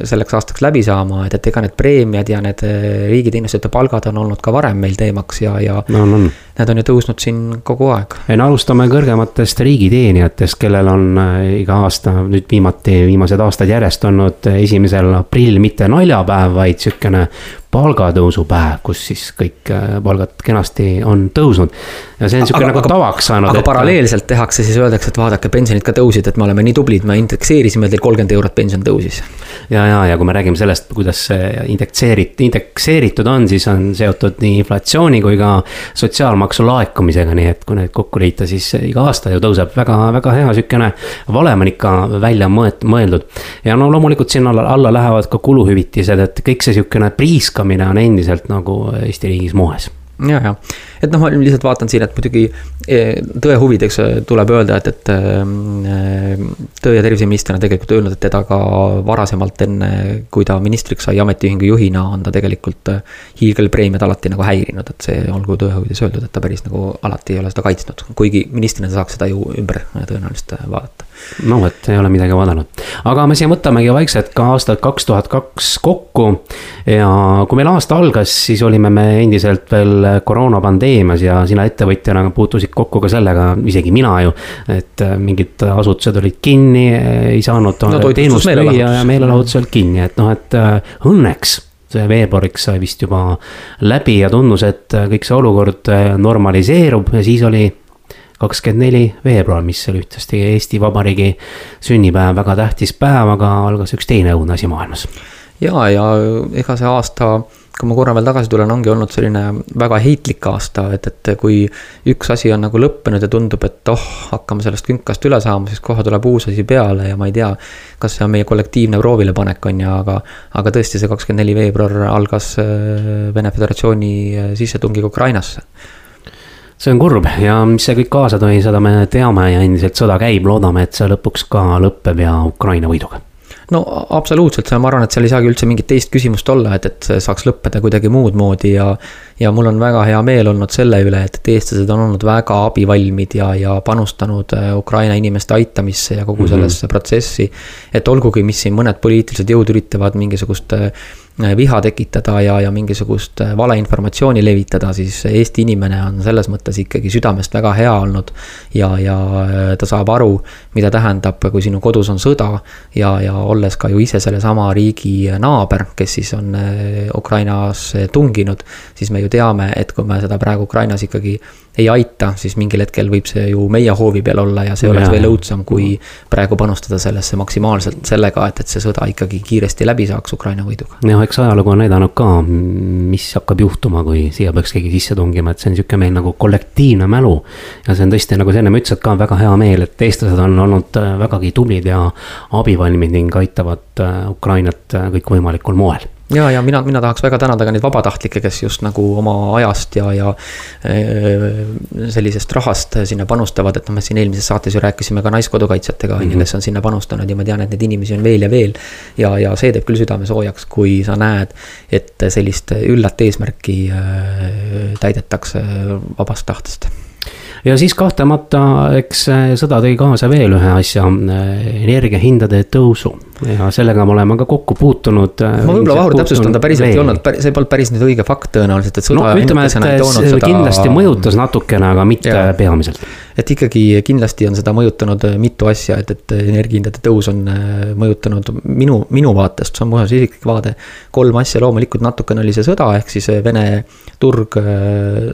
selleks aastaks läbi saama, et, et ega need preemiad ja need riigiteenistujate palgad on olnud ka varem meil teemaks ja, ja no, no. need on ju tõusnud siin kogu aeg. ei no alustame kõrgematest riigiteenijatest, kellel on äh, iga aasta nüüd viimati, viimased aastad järjest olnud esimesel aprill mitte naljapäev, vaid sihukene palgatõusupäev, kus siis kõik äh, palgad kenasti on tõusnud. ja see on sihuke nagu tavaks saanud. aga et... paralleelselt tehakse, siis öeldakse, et vaadake, pensionid ka tõusid, et me oleme nii tublid, me indekseerisime, teil kolmkümmend eurot pension tõusis. ja, ja, ja kui me räägime sellest, kuidas see indekseerit-, indekseeritud on, siis on seotud nii inflatsiooni kui ka sotsiaalmaksu laekumisega, nii et kui need kokku liita, siis iga aasta ju tõuseb väga, väga hea sihukene valem on ikka välja mõeldud. ja no loomulikult sinna alla, alla lähevad ka kuluhüvitised, et kõik see sihukene priisk jätkamine on endiselt nagu Eesti riigis moes. Ja, ja, et noh, ma lihtsalt vaatan siin, et muidugi e, tõe huvides tuleb öelda, et, et e, töö- ja terviseministrina tegelikult öelnud, et teda ka varasemalt enne, kui ta ministriks sai ametiühingu juhina, on ta tegelikult hiigelpreemiad alati nagu häirinud, et see olgu tõe huvides öeldud, et ta päris nagu alati ei ole seda kaitsnud, kuigi ministrina saaks seda ju ümber tõenäoliselt vaadata no vot, ei ole midagi vaadanud. aga me siia võtamegi vaikselt ka aastat kaks tuhat kaks kokku. ja kui meil aasta algas, siis olime me endiselt veel koroonapandeemias ja sina ettevõtjana puutusid kokku ka sellega, isegi mina ju. et mingid asutused olid kinni, ei saanud no, teenust müüa ja meelelahutus olid kinni, et noh, et äh, õnneks see veebruariks sai vist juba läbi ja tundus, et kõik see olukord äh, normaliseerub ja siis oli kakskümmend neli veebruar, mis oli ühtlasti Eesti Vabariigi sünnipäev, väga tähtis päev, aga algas üks teine õudne asi maailmas. ja, ja ega see aasta, kui ma korra veel tagasi tulen, ongi olnud selline väga heitlik aasta, et, et kui üks asi on nagu lõppenud ja tundub, et oh, hakkame sellest künkast üle saama, siis kohe tuleb uus asi peale ja ma ei tea, kas see on meie kollektiivne proovilepanek, on ju, aga aga tõesti, see kakskümmend neli veebruar algas äh, Vene Föderatsiooni äh, sissetungiga Ukrainasse. See on kurb ja mis see kõik kaasa tõi, seda me teame ja endiselt sõda käib, loodame, et see lõpuks ka lõpeb ja Ukraina võiduga no absoluutselt, ma arvan, et seal ei saagi üldse mingit teist küsimust olla, et, et see saaks lõppeda kuidagi muud moodi ja. ja mul on väga hea meel olnud selle üle, et, et eestlased on olnud väga abivalmid ja, ja panustanud äh, Ukraina inimeste aitamisse ja kogu mhm. sellesse mm -hmm. protsessi. et olgugi, mis siin mõned poliitilised jõud üritavad mingisugust Äh, viha tekitada ja, ja mingisugust äh, valeinformatsiooni levitada, siis Eesti inimene on selles mõttes ikkagi südamest väga hea olnud. ja, ja äh, ta saab aru, mida tähendab, kui sinu kodus on sõda ja, ja olles ka ju ise sellesama riigi naaber, kes siis on Ukrainas tunginud. siis me ju teame, et kui me seda praegu Ukrainas ikkagi ei aita, siis mingil hetkel võib see ju meie hoovi peal olla ja see oleks ja. veel õudsam, kui praegu panustada sellesse maksimaalselt sellega, et, et see sõda ikkagi kiiresti läbi saaks Ukraina võiduga. Jah, eks ajalugu on näidanud ka, mis hakkab juhtuma, kui siia peaks keegi sisse tungima, et see on sihuke meil nagu kollektiivne mälu. ja see on tõesti, nagu sa ennem ütlesid ka, väga hea meel, et eestlased on olnud äh, vägagi tublid ja abivalmid ning aitavad äh, Ukrainat äh, kõikvõimalikul moel ja, ja mina, mina tahaks väga tänada ka neid vabatahtlikke, kes just nagu oma ajast ja, ja äh, sellisest rahast sinna panustavad, et noh, me siin eelmises saates ju rääkisime ka naiskodukaitsjatega, on ju, kes on sinna panustanud ja ma tean, et neid inimesi on veel ja veel. ja, ja see teeb küll südame soojaks, kui sa näed, et sellist üllat eesmärki äh, täidetakse vabast tahtest ja siis kahtlemata, eks sõda tõi kaasa veel ühe asja, energiahindade tõusu ja sellega me oleme ka kokku puutunud. Äh, ma võib-olla Vahur täpsustan, ta päriselt ei olnud, see polnud päris nüüd õige fakt tõenäoliselt, et sõda no, ütleme, et see seda... kindlasti mõjutas natukene, aga mitte ja. peamiselt. Et ikkagi kindlasti on seda mõjutanud äh, mitu asja, et, et energiahindade tõus on äh, mõjutanud minu, minu vaatest, see on mu isiklik vaade. kolm asja, loomulikult natukene oli see sõda, ehk siis Vene turg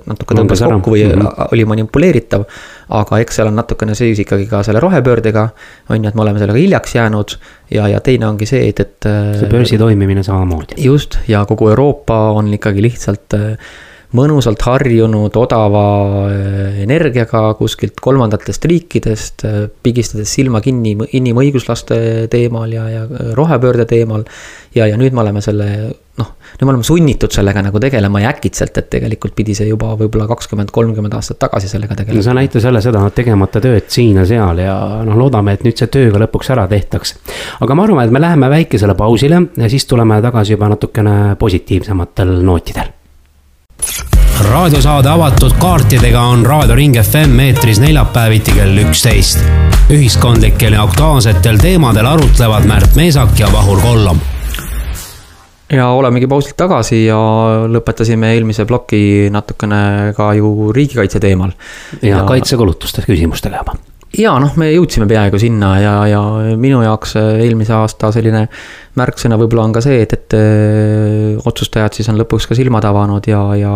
natuke tõmbas kokku või mm -hmm. oli manipuleeritav. aga eks seal on natukene seis ikkagi ka selle rohepöördega, on ju, et me oleme sellega hiljaks jäänud ja, ja teine ongi see, et, et. see börsi toimimine samamoodi. just, ja kogu Euroopa on ikkagi lihtsalt äh, mõnusalt harjunud odava äh, energiaga kuskilt kolmandatest riikidest, äh, pigistades silma kinni inimõiguslaste teemal ja, ja rohepöörde teemal. ja, ja nüüd me oleme selle noh, nüüd me oleme sunnitud sellega nagu tegelema ja äkitselt, et tegelikult pidi see juba võib-olla kakskümmend, kolmkümmend aastat tagasi sellega tegelema. no see näitas jälle seda tegemata tööd siin ja seal ja noh, loodame, et nüüd see töö ka lõpuks ära tehtaks. aga ma arvan, et me läheme väikesele pausile ja siis tuleme tagasi juba natukene positiivsematel nootidel raadiosaade avatud kaartidega on Raadio Ring FM eetris neljapäeviti kell üksteist. ühiskondlikel ja aktuaalsetel teemadel arutlevad Märt Meesak ja Vahur Kollom ja olemegi pausilt tagasi ja lõpetasime eelmise ploki natukene ka ju riigikaitse teemal. ja, ja kaitsekulutuste küsimustega juba. ja noh, me jõudsime peaaegu sinna ja, ja minu jaoks eelmise aasta selline märksõna võib-olla on ka see, et, et öö, otsustajad siis on lõpuks ka silmad avanud ja, ja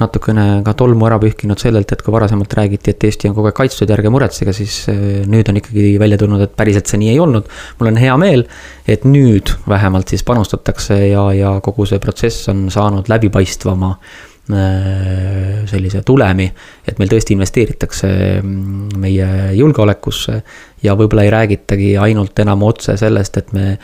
natukene ka tolmu ära pühkinud sellelt, et kui varasemalt räägiti, et Eesti on kogu aeg kaitstud ja ärge muretsege, siis eh, nüüd on ikkagi välja tulnud, et päriselt see nii ei olnud. mul on hea meel, et nüüd vähemalt siis panustatakse ja, ja kogu see protsess on saanud läbipaistvama eh, sellise tulemi, et meil tõesti investeeritakse mm, meie julgeolekusse ja võib-olla ei räägitagi ainult enam otse sellest, et me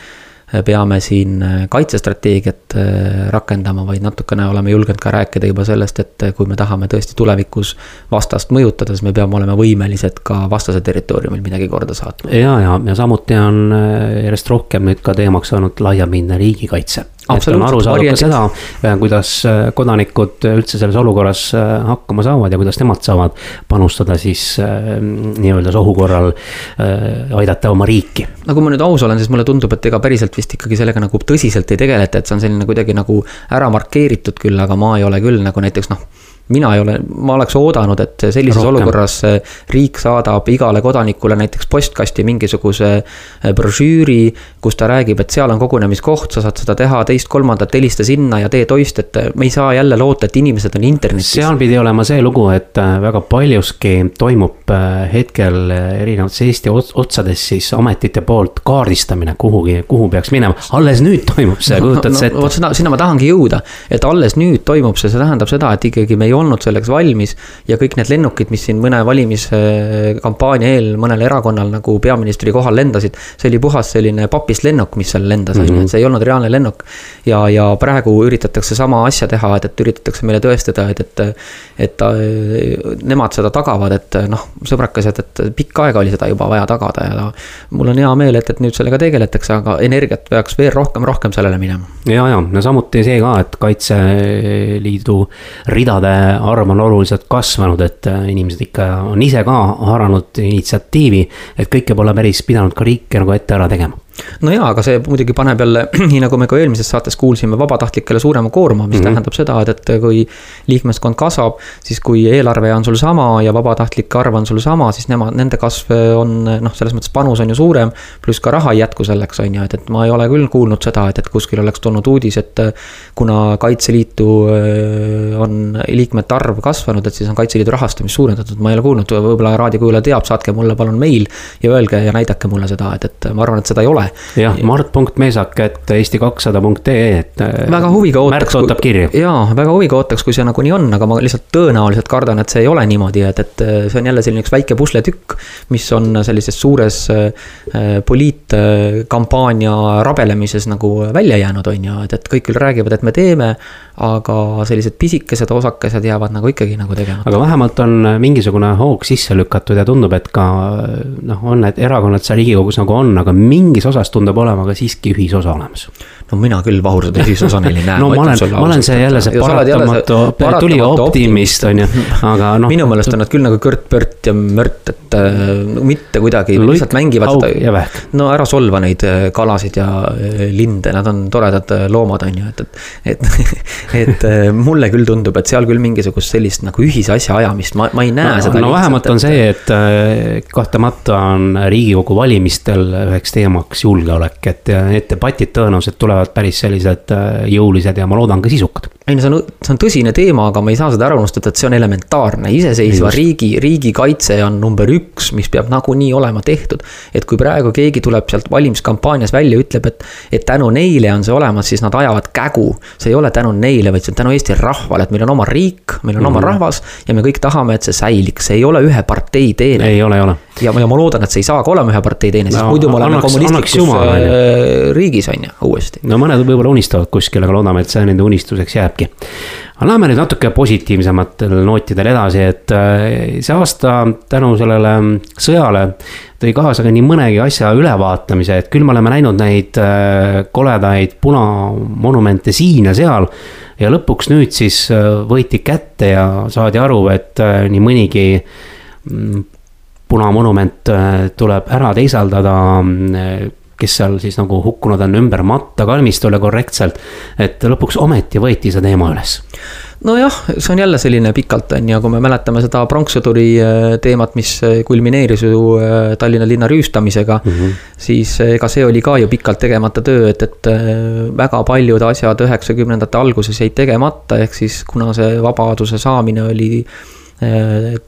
peame siin äh, kaitsestrateegiat äh, rakendama, vaid natukene oleme julgenud ka rääkida juba sellest, et äh, kui me tahame tõesti tulevikus vastast mõjutada, siis me peame olema võimelised ka vastase territooriumil midagi korda saatma. ja, ja, ja samuti on järjest rohkem nüüd ka teemaks saanud laiapindne riigikaitse et on aru saadud ka seda, äh, kuidas äh, kodanikud üldse selles olukorras äh, hakkama saavad ja kuidas nemad saavad panustada siis nii-öelda sohu korral aidata oma riiki. no kui ma nüüd aus olen, siis mulle tundub, et ega päriselt vist ikkagi sellega nagu tõsiselt ei tegeleta, et see on selline kuidagi nagu ära markeeritud küll, aga ma ei ole küll nagu näiteks noh mina ei ole, ma oleks oodanud, et sellises Rohkem. olukorras riik saadab igale kodanikule näiteks postkasti mingisuguse äh, brošüüri, kus ta räägib, et seal on kogunemiskoht, sa saad seda teha, teist-kolmandat, helista sinna ja tee toist, et me ei saa jälle loota, et inimesed on internetis. seal pidi olema see lugu, et väga paljuski toimub hetkel erinevates Eesti otsades siis ametite poolt kaardistamine kuhugi, kuhu peaks minema. alles nüüd toimub see, kujutad sa ette? vot seda, sinna ma tahangi jõuda, et alles nüüd toimub see, see tähendab seda, et ikkagi me ei olnud selleks valmis. ja kõik need lennukid, mis siin mõne valimiskampaania eel mõnel erakonnal nagu peaministri kohal lendasid. see oli puhas selline papist lennuk, mis seal lendas, on ju, et see ei olnud reaalne lennuk. ja, ja praegu üritatakse sama asja teha, et, et üritatakse meile tõestada, et, et. et nemad seda tagavad, et noh, sõbrakesed, et pikka aega oli seda juba vaja tagada ja mul on hea meel, et, et nüüd sellega tegeletakse, aga energiat peaks veel rohkem, rohkem sellele minema. ja, ja, ja samuti see ka, et Kaitseliidu ridade arv on oluliselt kasvanud, et äh, inimesed ikka on ise ka haaranud initsiatiivi, et kõike pole päris pidanud ka riik nagu ette ära tegema no jaa, aga see muidugi paneb jälle, [clears throat] nii nagu me ka eelmises saates kuulsime, vabatahtlikele suurema koorma, mis mm -hmm. tähendab seda, et, et kui liikmeskond kasvab, siis kui eelarve on sul sama ja vabatahtlike arv on sul sama, siis nemad, nende kasv on noh, selles mõttes panus on ju suurem. pluss ka raha ei jätku selleks, on ju, et, et ma ei ole küll kuulnud seda, et, et kuskil oleks tulnud uudis, et kuna Kaitseliitu äh, on liikmete arv kasvanud, et siis on Kaitseliidu rahastamist suurendatud, ma ei ole kuulnud, võib-olla raadiokuulaja teab, saatke mulle palun meil ja öelge ja näidake mulle seda, et, et ma arvan, et seda ei ole jah, mart.meesak, et eesti kakssada punkt ee, et. Äh, väga huviga ootaks. Märt ootab kirju. jaa, väga huviga ootaks, kui see nagunii on, aga ma lihtsalt tõenäoliselt kardan, et see ei ole niimoodi, et, et äh, see on jälle selline üks väike pusletükk. mis on sellises suures äh, poliitkampaania rabelemises nagu välja jäänud, on ju, et, et kõik küll räägivad, et me teeme aga sellised pisikesed osakesed jäävad nagu ikkagi nagu tegemata. aga vähemalt on mingisugune hoog sisse lükatud ja tundub, et ka noh, on need erakonnad seal Riigikogus nagu on, aga mingis osas tundub olema ka siiski ühisosa olemas no mina küll Vahur seda ühisosa neil ei [laughs] näe. no ma olen, ma olen see jälle see paratamatu, tuli optimist on ju, aga noh. minu meelest on nad küll nagu Kört-Pört ja Mört, et äh, mitte kuidagi lihtsalt mängivad seda. no ära solva neid äh, kalasid ja äh, linde, nad on toredad loomad, on ju, et, et, et [laughs] et mulle küll tundub, et seal küll mingisugust sellist nagu ühise asja ajamist, ma, ma ei näe no, seda. no vähemalt on see, et kahtlemata on Riigikogu valimistel üheks teemaks julgeolek, et need debatid tõenäoliselt tulevad päris sellised äh, jõulised ja ma loodan ka sisukad ei no see on, see on tõsine teema, aga me ei saa seda ära unustada, et see on elementaarne, iseseisva Just. riigi, riigikaitse on number üks, mis peab nagunii olema tehtud. et kui praegu keegi tuleb sealt valimiskampaanias välja, ütleb, et, et tänu neile on see olemas, siis nad ajavad kägu. see ei ole tänu neile, vaid see on tänu Eesti rahvale, et meil on oma riik, meil on mm -hmm. oma mhm. rahvas ja me kõik tahame, et see säiliks, see ei ole ühe partei teene. ei ole, ei ole. ja, ja ma loodan, et see ei saa ka olema ühe partei teene, sest no, muidu me oleme kommunistlikus äh, riigis, on ju, uuesti. no mõned võib-olla unistavad kuskil, aga loodame, et see nende unistuseks jääb jääbki. aga lähme nüüd natuke positiivsematel nootidel edasi, et äh, see aasta tänu sellele sõjale tõi kaasa ka nii mõnegi asja ülevaatamise, et küll me oleme näinud neid äh, koledaid punamonumente siin ja seal. ja lõpuks nüüd siis äh, võeti kätte ja saadi aru, et nii mõnigi mm, punamonument tuleb ära teisaldada kes seal siis nagu hukkunud on ümber matta kalmistule korrektselt. et lõpuks ometi võeti see teema üles nojah, see on jälle selline pikalt on ju, kui me mäletame seda pronkssõduri äh, teemat, mis äh, kulmineeris ju äh, Tallinna linna rüüstamisega mm. -hmm. siis ega see oli ka ju pikalt tegemata töö, et, et väga paljud asjad üheksakümnendate alguses jäid tegemata, ehk siis kuna see vabaduse saamine oli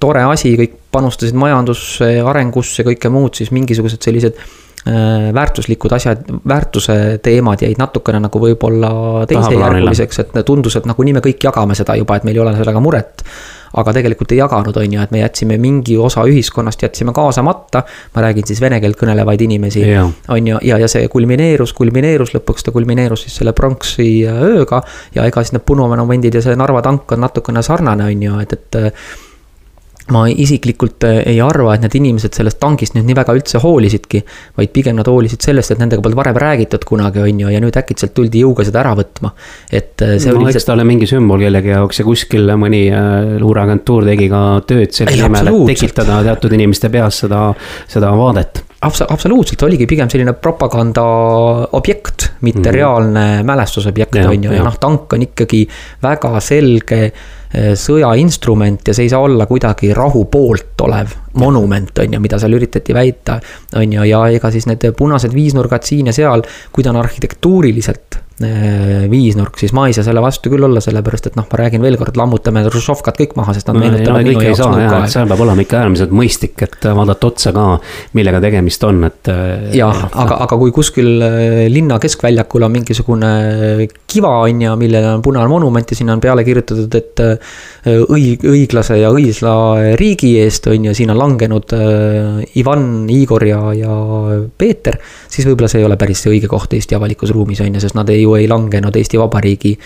tore asi, kõik panustasid majandusse, arengusse, kõike muud, siis mingisugused sellised väärtuslikud asjad, väärtuse teemad jäid natukene nagu võib-olla teisejärguliseks, et tundus, et nagunii me kõik jagame seda juba, et meil ei ole sellega muret. aga tegelikult ei jaganud, on ju, et me jätsime mingi osa ühiskonnast jätsime kaasamata. ma räägin siis vene keelt kõnelevaid inimesi, on ju, ja, ja see kulmineerus, kulmineerus, lõpuks ta kulmineerus siis selle pronksi ööga. ja ega siis need punumonumendid ja see Narva tank on natukene sarnane, on ju, et, et ma isiklikult äh, ei arva, et need inimesed sellest tankist nüüd nii väga üldse hoolisidki. vaid pigem nad hoolisid sellest, et nendega polnud varem räägitud kunagi, on ju, ja nüüd äkitselt tuldi jõuga seda ära võtma. et äh, see no, oli lihtsalt. eks ta ole mingi sümbol kellegi jaoks ja kuskil mõni äh, luureagentuur tegi ka tööd selle nimel, et tekitada teatud inimeste peas seda, seda vaadet Abs. absoluutselt, oligi pigem selline propaganda objekt, mitte mm -hmm. reaalne mälestusobjekt, on ju, ja noh, tank on ikkagi väga selge sõjainstrument ja see ei saa olla kuidagi rahu poolt olev monument, on ju, mida seal üritati väita. on ju, ja ega siis need punased viisnurgad siin ja seal, kui ta on arhitektuuriliselt viisnurk, siis ma ei saa selle vastu küll olla, sellepärast et noh, ma räägin veel kord, lammutame Hruštšovkat kõik maha, sest nad meenutavad no, minu jaoks nõukaaega. seal peab olema ikka äärmiselt mõistlik, et vaadata otsa ka, millega tegemist on, et. jah, aga, aga kui kuskil linna keskväljakul on mingisugune kiva, on ju, millele on punane monument ja sinna on peale kirjutatud, et õig-, õiglase ja õisla riigi eest, on ju, siin on langenud Ivan, Igor ja, ja Peeter, siis võib-olla see ei ole päris see õige koht Eesti avalikus ruumis, on ju, sest nad ei, ju ei langenud Eesti Vabariigi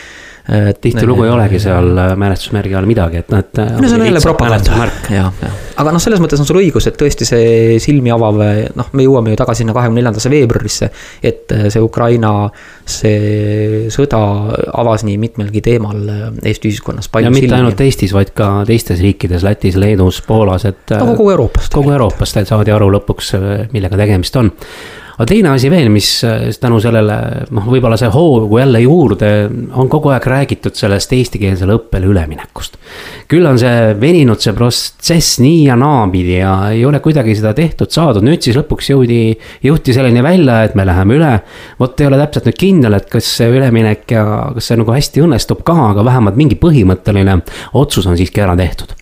tihtilugu ei olegi seal äh, mälestusmärgi all midagi, et noh, et. no see on jälle propaganda, jah, jah. aga noh, selles mõttes on sul õigus, et tõesti see silmi avav, noh, me jõuame ju tagasi sinna kahekümne neljandasse veebruarisse. et äh, see Ukraina, see sõda avas nii mitmelgi teemal äh, Eesti ühiskonnas. ja mitte silmi. ainult Eestis, vaid ka teistes riikides, Lätis, Leedus, Poolas, et. no kogu Euroopast. kogu Euroopast saadi aru lõpuks, millega tegemist on aga teine asi veel, mis tänu sellele, noh, võib-olla see hoogu jälle juurde, on kogu aeg räägitud sellest eestikeelsele õppele üleminekust. küll on see veninud, see protsess nii ja naapidi ja ei ole kuidagi seda tehtud saadud, nüüd siis lõpuks jõudi, jõuti selleni välja, et me läheme üle. vot ei ole täpselt nüüd kindel, et kas see üleminek ja kas see nagu hästi õnnestub ka, aga vähemalt mingi põhimõtteline otsus on siiski ära tehtud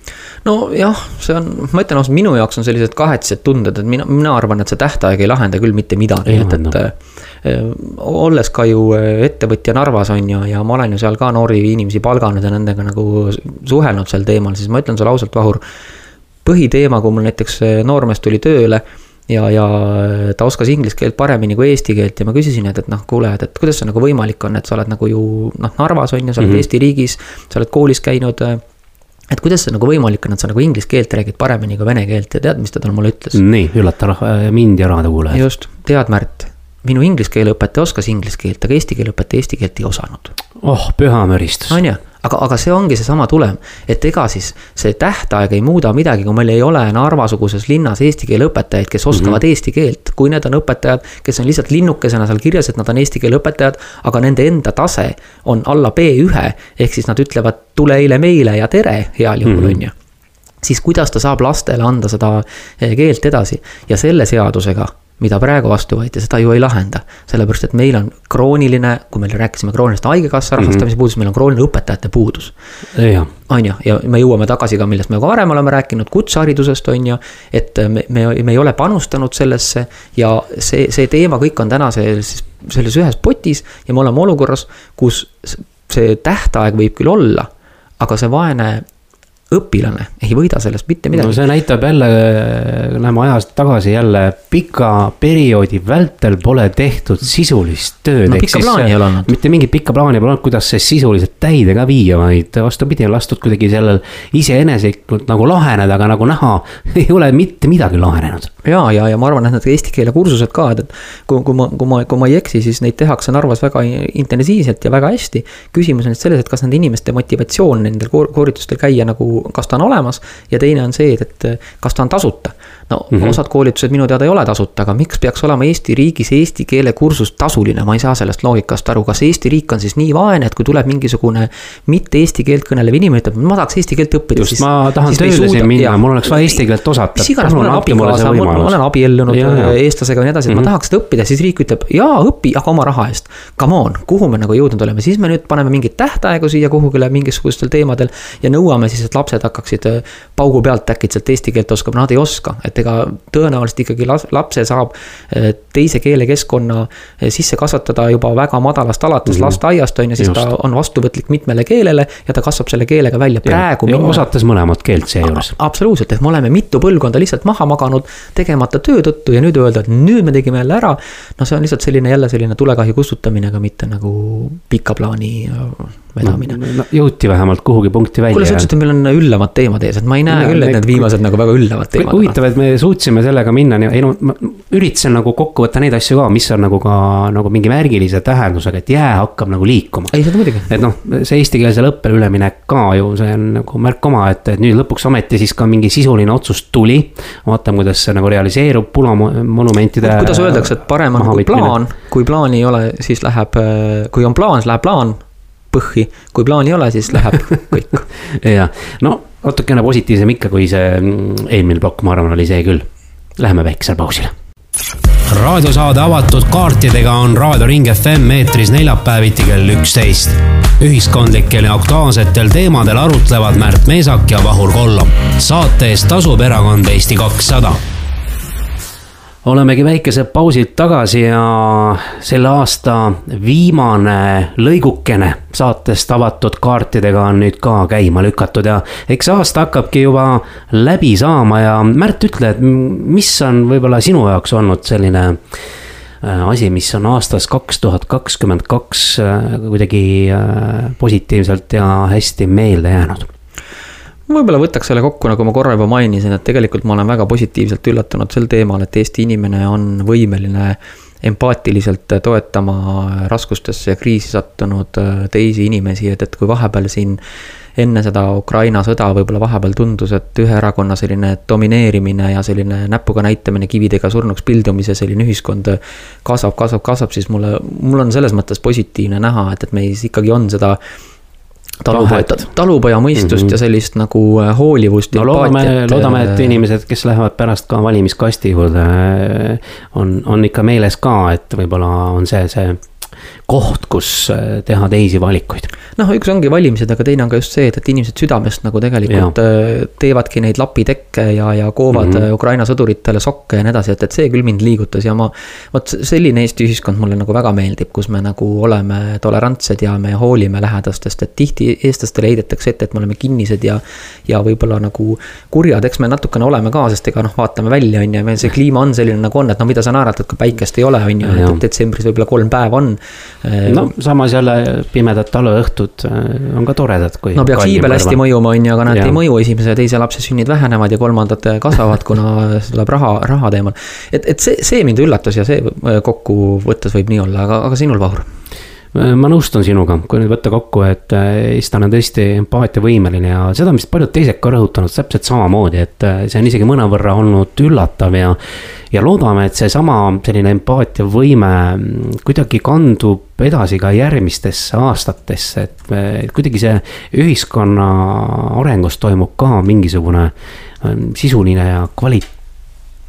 nojah, see on, ma ütlen ausalt, minu jaoks on sellised kahetsed tunded, et mina, mina arvan, et see tähtaeg ei lahenda küll mitte midagi, et, et äh, olles ka ju äh, ettevõtja Narvas on ju, ja ma olen ju seal ka noori inimesi palganud ja nendega nagu suhelnud sel teemal, siis ma ütlen sulle ausalt, Vahur. põhiteema, kui mul näiteks äh, noormees tuli tööle ja, ja ta oskas inglise keelt paremini kui eesti keelt ja ma küsisin, et, et noh, kuule, et, et kuidas see nagu võimalik on, et sa oled nagu ju noh, Narvas on ju, sa oled mm -hmm. Eesti riigis, sa oled koolis käinud et kuidas see nagu võimalik on, et sa nagu inglise keelt räägid paremini kui vene keelt ja tead, mis ta talle mulle ütles? nii, üllata mind ja raadiokuulajaid. just, tead, Märt, minu inglise keele õpetaja oskas inglise keelt, aga eesti keele õpetaja eesti keelt ei osanud. oh, püha müristus. on ju aga, aga see ongi seesama tulem, et ega siis see tähtaeg ei muuda midagi, kui meil ei ole Narva-suguses linnas eesti keele õpetajaid, kes oskavad mm -hmm. eesti keelt. kui need on õpetajad, kes on lihtsalt linnukesena seal kirjas, et nad on eesti keele õpetajad, aga nende enda tase on alla B1, ehk siis nad ütlevad tule eile meile ja tere heal juhul, mhm. on ju siis kuidas ta saab lastele anda seda eh, keelt edasi ja selle seadusega mida praegu vastu võeti, seda ju ei lahenda. sellepärast, et meil on krooniline, kui me rääkisime kroonilisest haigekassa mhm. rahastamise mm -hmm. puudus, meil on krooniline õpetajate puudus. on ju, ja me jõuame tagasi ka, millest me ka varem oleme rääkinud, kutseharidusest on ju. et me, me, me ei ole panustanud sellesse ja see, see teema kõik on täna selles, selles ühes potis ja me oleme olukorras, kus see tähtaeg võib küll olla, aga see vaene õpilane ei võida sellest mitte midagi. no see näitab jälle, läheme ajas tagasi jälle, pika perioodi vältel pole tehtud sisulist tööd. no pikka plaani ei ole olnud. mitte mingit pikka plaani pole olnud, kuidas see sisuliselt täide ka viia, vaid vastupidi, on lastud kuidagi sellel iseeneslikult nagu laheneda, aga nagu näha, [laughs] ei ole mitte midagi lahenenud. ja, ja, ja ma arvan, et need eesti keele kursused ka, et, et kui, kui ma, kui ma, kui ma ei eksi, siis neid tehakse Narvas väga intensiivselt ja väga hästi. küsimus on nüüd selles, et kas nende inimeste motivatsioon nendel koolitustel käia nagu kas ta on olemas ja teine on see, et, et kas ta on tasuta. No mm -hmm. osad koolitused minu teada ei ole tasuta, aga miks peaks olema Eesti riigis eesti keele kursus tasuline, ma ei saa sellest loogikast aru, kas Eesti riik on siis nii vaene, et kui tuleb mingisugune mitte eesti keelt kõnelev inimene, ütleb, ma tahaks eesti keelt õppida. just, ma tahan tööle siin minna, mul oleks vaja eesti keelt osata. mis iganes, ma olen abikaasa, ma olen abiellunud ja. eestlasega ja nii edasi, et mm -hmm. ma mhm. tahaks seda õppida, siis riik ütleb, jaa, õpi, aga oma raha eest. Come on, kuhu me nagu jõudnud oleme, siis me nüüd paneme mingeid tähtaegu siia kuhugile mingisugustel teemadel ja nõuame siis, et lapsed hakkaksid äh, paugu pealt äkitselt eesti keelt oskama, nad ei oska. et ega tõenäoliselt ikkagi lapse saab äh, teise keelekeskkonna äh, sisse kasvatada juba väga madalast alates mm -hmm. lasteaiast on ju, siis Just. ta on vastuvõtlik mitmele keelele ja ta kasvab selle keelega välja praegu. ja osates mõlemat keelt seejuures. absoluutselt, et me oleme mitu põlvkonda lihtsalt maha maganud tegemata töö tõttu ja nüüd öelda, et nüüd me tegime jälle ära. no see on lihtsalt selline jälle selline tulekahju kustutamine, aga mitte nagu pika plaani vedamine no,. jõuti vähemalt kuhugi punkti välja. kuule, sa ütlesid, et meil on üllamad teemad ees, et ma ei näe no, küll, et need viimased nagu väga üllavad teemad. huvitav, et me suutsime sellega minna, ei no ma üritasin nagu kokku võtta neid asju ka, mis on nagu ka nagu mingi märgilise tähendusega, et jää hakkab nagu liikuma. ei, seda muidugi. et noh, see eestikeelsele õppele üleminek ka ju, see on nagu märk omaette, et nüüd lõpuks ometi siis ka mingi sisuline otsus tuli. vaatame, kuidas see nagu realiseerub, punamonumentide. kuidas öeldakse, et parem on kui plaan, kui plaani ei ole, siis läheb, kui on plaan, siis läheb plaan põhhi, kui plaani ei ole, siis läheb kõik. [laughs] jah, no natukene positiivsem ikka, kui see mm, eelmine plokk, ma arvan, oli see küll. Läheme väiksele pausile raadiosaade avatud kaartidega on Raadio Ring FM eetris neljapäeviti kell üksteist. ühiskondlikel ja aktuaalsetel teemadel arutlevad Märt Meesak ja Vahur Kollom. saate eest tasub erakond Eesti kakssada olemegi väikese pausilt tagasi ja selle aasta viimane lõigukene saatest avatud kaartidega on nüüd ka käima lükatud ja eks aasta hakkabki juba läbi saama ja Märt, ütle, et mis on võib-olla sinu jaoks olnud selline äh, asi, mis on aastas kaks tuhat kakskümmend kaks äh, kuidagi äh, positiivselt ja hästi meelde jäänud võib-olla võtaks selle kokku, nagu ma korra juba mainisin, et tegelikult ma olen väga positiivselt üllatunud sel teemal, et Eesti inimene on võimeline empaatiliselt toetama raskustesse ja kriisi sattunud äh, teisi inimesi, et, et kui vahepeal siin enne seda Ukraina sõda võib-olla vahepeal tundus, et ühe erakonna selline domineerimine ja selline näpuga näitamine, kividega surnuks pildumise selline ühiskond kasvab, kasvab, kasvab, siis mulle, mul on selles mõttes positiivne näha, et, et meis ikkagi on seda talupoja, talupojamõistust mm -hmm. ja sellist nagu äh, hoolivust. no loodame, loodame, et äh, inimesed, kes lähevad pärast ka valimiskasti juurde, äh, on, on ikka meeles ka, et võib-olla on see, see koht, kus teha teisi valikuid noh, üks ongi valimised, aga teine on ka just see, et, et inimesed südamest nagu tegelikult ja. Äh, teevadki neid lapitekke ja, ja koovad mm -hmm. Ukraina sõduritele sokke ja nii edasi, et, et see küll mind liigutas ja ma. vot selline Eesti ühiskond mulle nagu väga meeldib, kus me nagu oleme tolerantsed ja me hoolime lähedastest, et tihti eestlastele heidetakse ette, et me oleme kinnised ja. ja võib-olla nagu kurjad, eks me natukene oleme ka, sest ega noh, vaatame välja, on ju, meil see kliima on selline nagu on, et no mida sa naerad, et kui päikest ei ole, on ju, et detsembris võib-olla kolm päeva on. No samas jälle pimedad talveõhtud äh, on ka toredad, kui. no peaks iibel hästi mõjuma, on ju, aga nad ei mõju, esimese ja teise lapse sünnid vähenevad ja kolmandad kasvavad, kuna [laughs] tuleb raha, raha teemal. et, et see, see mind üllatas ja see äh, kokkuvõttes võib nii olla, aga, aga sinul, Vahur? Äh, ma nõustun sinuga, kui nüüd võtta kokku, et eestlane on tõesti empaatiavõimeline ja seda vist paljud teised ka rõhutanud täpselt samamoodi, et see on isegi mõnevõrra olnud üllatav ja ja loodame, et seesama selline empaatiavõime kuidagi kandub edasi ka järgmistesse aastatesse, et kuidagi see ühiskonna arengus toimub ka mingisugune ähm, sisuline ja kvalit-,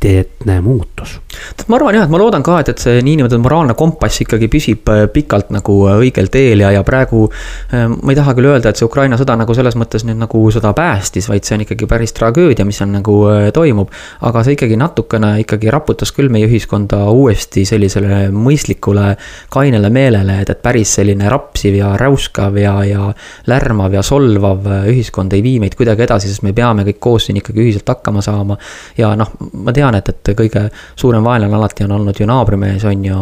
kvaliteetne muutus. ma arvan jah, et ma loodan ka, et, et see niinimetatud moraalne kompass ikkagi püsib äh, pikalt nagu äh, õigel teel ja, ja praegu. Äh, ma ei taha küll öelda, et see Ukraina sõda nagu selles mõttes nüüd nagu seda päästis, vaid see on ikkagi päris tragöödia, mis on nagu toimub. aga see ikkagi natukene ikkagi raputas küll meie ühiskonda uuesti sellisele mõistlikule, kainele meelele, et, et päris selline rapsiv ja räuskav ja, ja lärmav ja solvav ühiskond ei vii meid kuidagi edasi, sest me peame kõik koos siin ikkagi ühiselt hakkama saama. ja noh, ma tean, tean, et, et kõige suurem vaenlane alati on olnud ju naabrimees, on ju,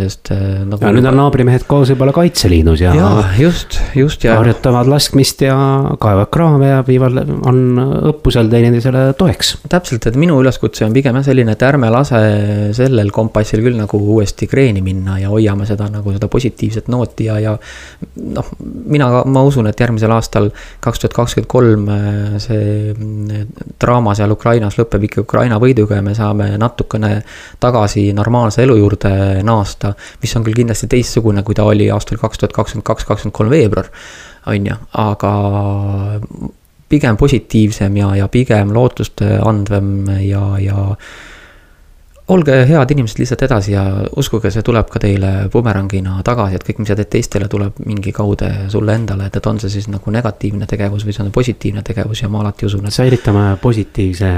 sest äh, nagu.... ja nüüd on naabrimehed koos võib-olla Kaitseliidus ja. ja just, just ja. harjutavad laskmist ja kaevavad kraave ja viivad, on õppusel teineteisele toeks. täpselt, et minu üleskutse on pigem jah selline, et ärme lase sellel kompassil küll nagu uuesti kreeni minna ja hoiame seda nagu seda positiivset nooti ja, ja. noh, mina, ma usun, et järgmisel aastal, kaks tuhat kakskümmend kolm, see mm, draama seal Ukrainas lõpeb ikka Ukraina võiduga ja me me saame natukene tagasi normaalse elu juurde naasta. mis on küll kindlasti teistsugune, kui ta oli aastal kaks tuhat kakskümmend kaks, kakskümmend kolm veebruar, on ju, aga pigem positiivsem ja, ja pigem lootust andvem ja, ja olge head inimesed lihtsalt edasi ja uskuge, see tuleb ka teile bumerangina tagasi, et kõik, mis sa teed teistele, tuleb mingi kaude sulle endale, et, et on see siis nagu negatiivne tegevus või see on positiivne tegevus ja ma alati usun, et. säilitame positiivse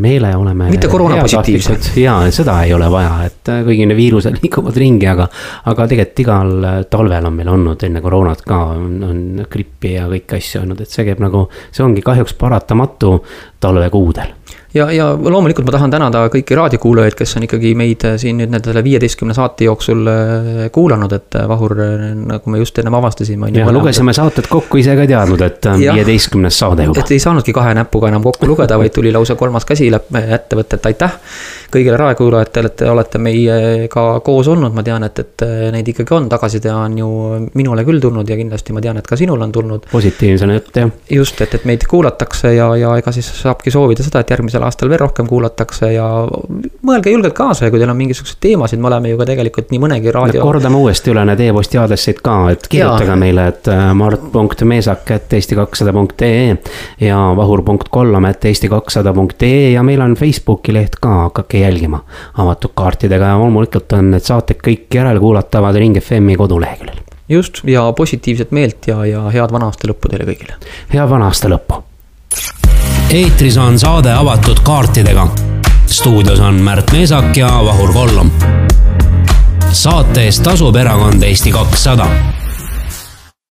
meele, oleme. mitte koroona positiivsed. ja, seda ei ole vaja, et kuigi need viirused [laughs] liiguvad ringi, aga, aga tegelikult igal talvel on meil olnud enne koroonat ka on, on grippi ja kõiki asju olnud, et see käib nagu, see ongi kahjuks paratamatu talvekuudel ja, ja loomulikult ma tahan tänada kõiki raadiokuulajaid, kes on ikkagi meid äh, siin nüüd nende viieteistkümne saate jooksul äh, kuulanud, et äh, Vahur, nagu me just ennem avastasime. ja lugesime saated kokku, ise ka ei teadnud, et viieteistkümnes saade juba. et ei saanudki kahe näpuga enam kokku lugeda, vaid tuli lausa kolmas käsi ette võtta, et aitäh. kõigile raadiokuulajatele, et te olete meiega koos olnud, ma tean, et, et neid ikkagi on, tagasiside on ju minule küll tulnud ja kindlasti ma tean, et ka sinul on tulnud. positiivsena jutt, jah. just, et, et meid kuulatakse ja, ja ega siis saabki soovida seda, et järgmisel järgmisel aastal veel rohkem kuulatakse ja mõelge julgelt kaasa ja kui teil on mingisuguseid teemasid, me oleme ju ka tegelikult nii mõnegi raadio. kordame uuesti üle need e-posti aadressid ka, et kirjutage ja. meile, et äh, mart.meesak.eesti200.ee ja vahur.kollam, et eesti200.ee ja meil on Facebooki leht ka, hakake jälgima avatud kaartidega ja loomulikult on need saated kõik järelkuulatavad Ring FM-i koduleheküljel just, ja positiivset meelt ja, ja head vana aasta lõppu teile kõigile. head vana aasta lõppu. Eetris on saade avatud kaartidega. stuudios on Märt Meesak ja Vahur Kollom. saate eest tasub erakond Eesti kakssada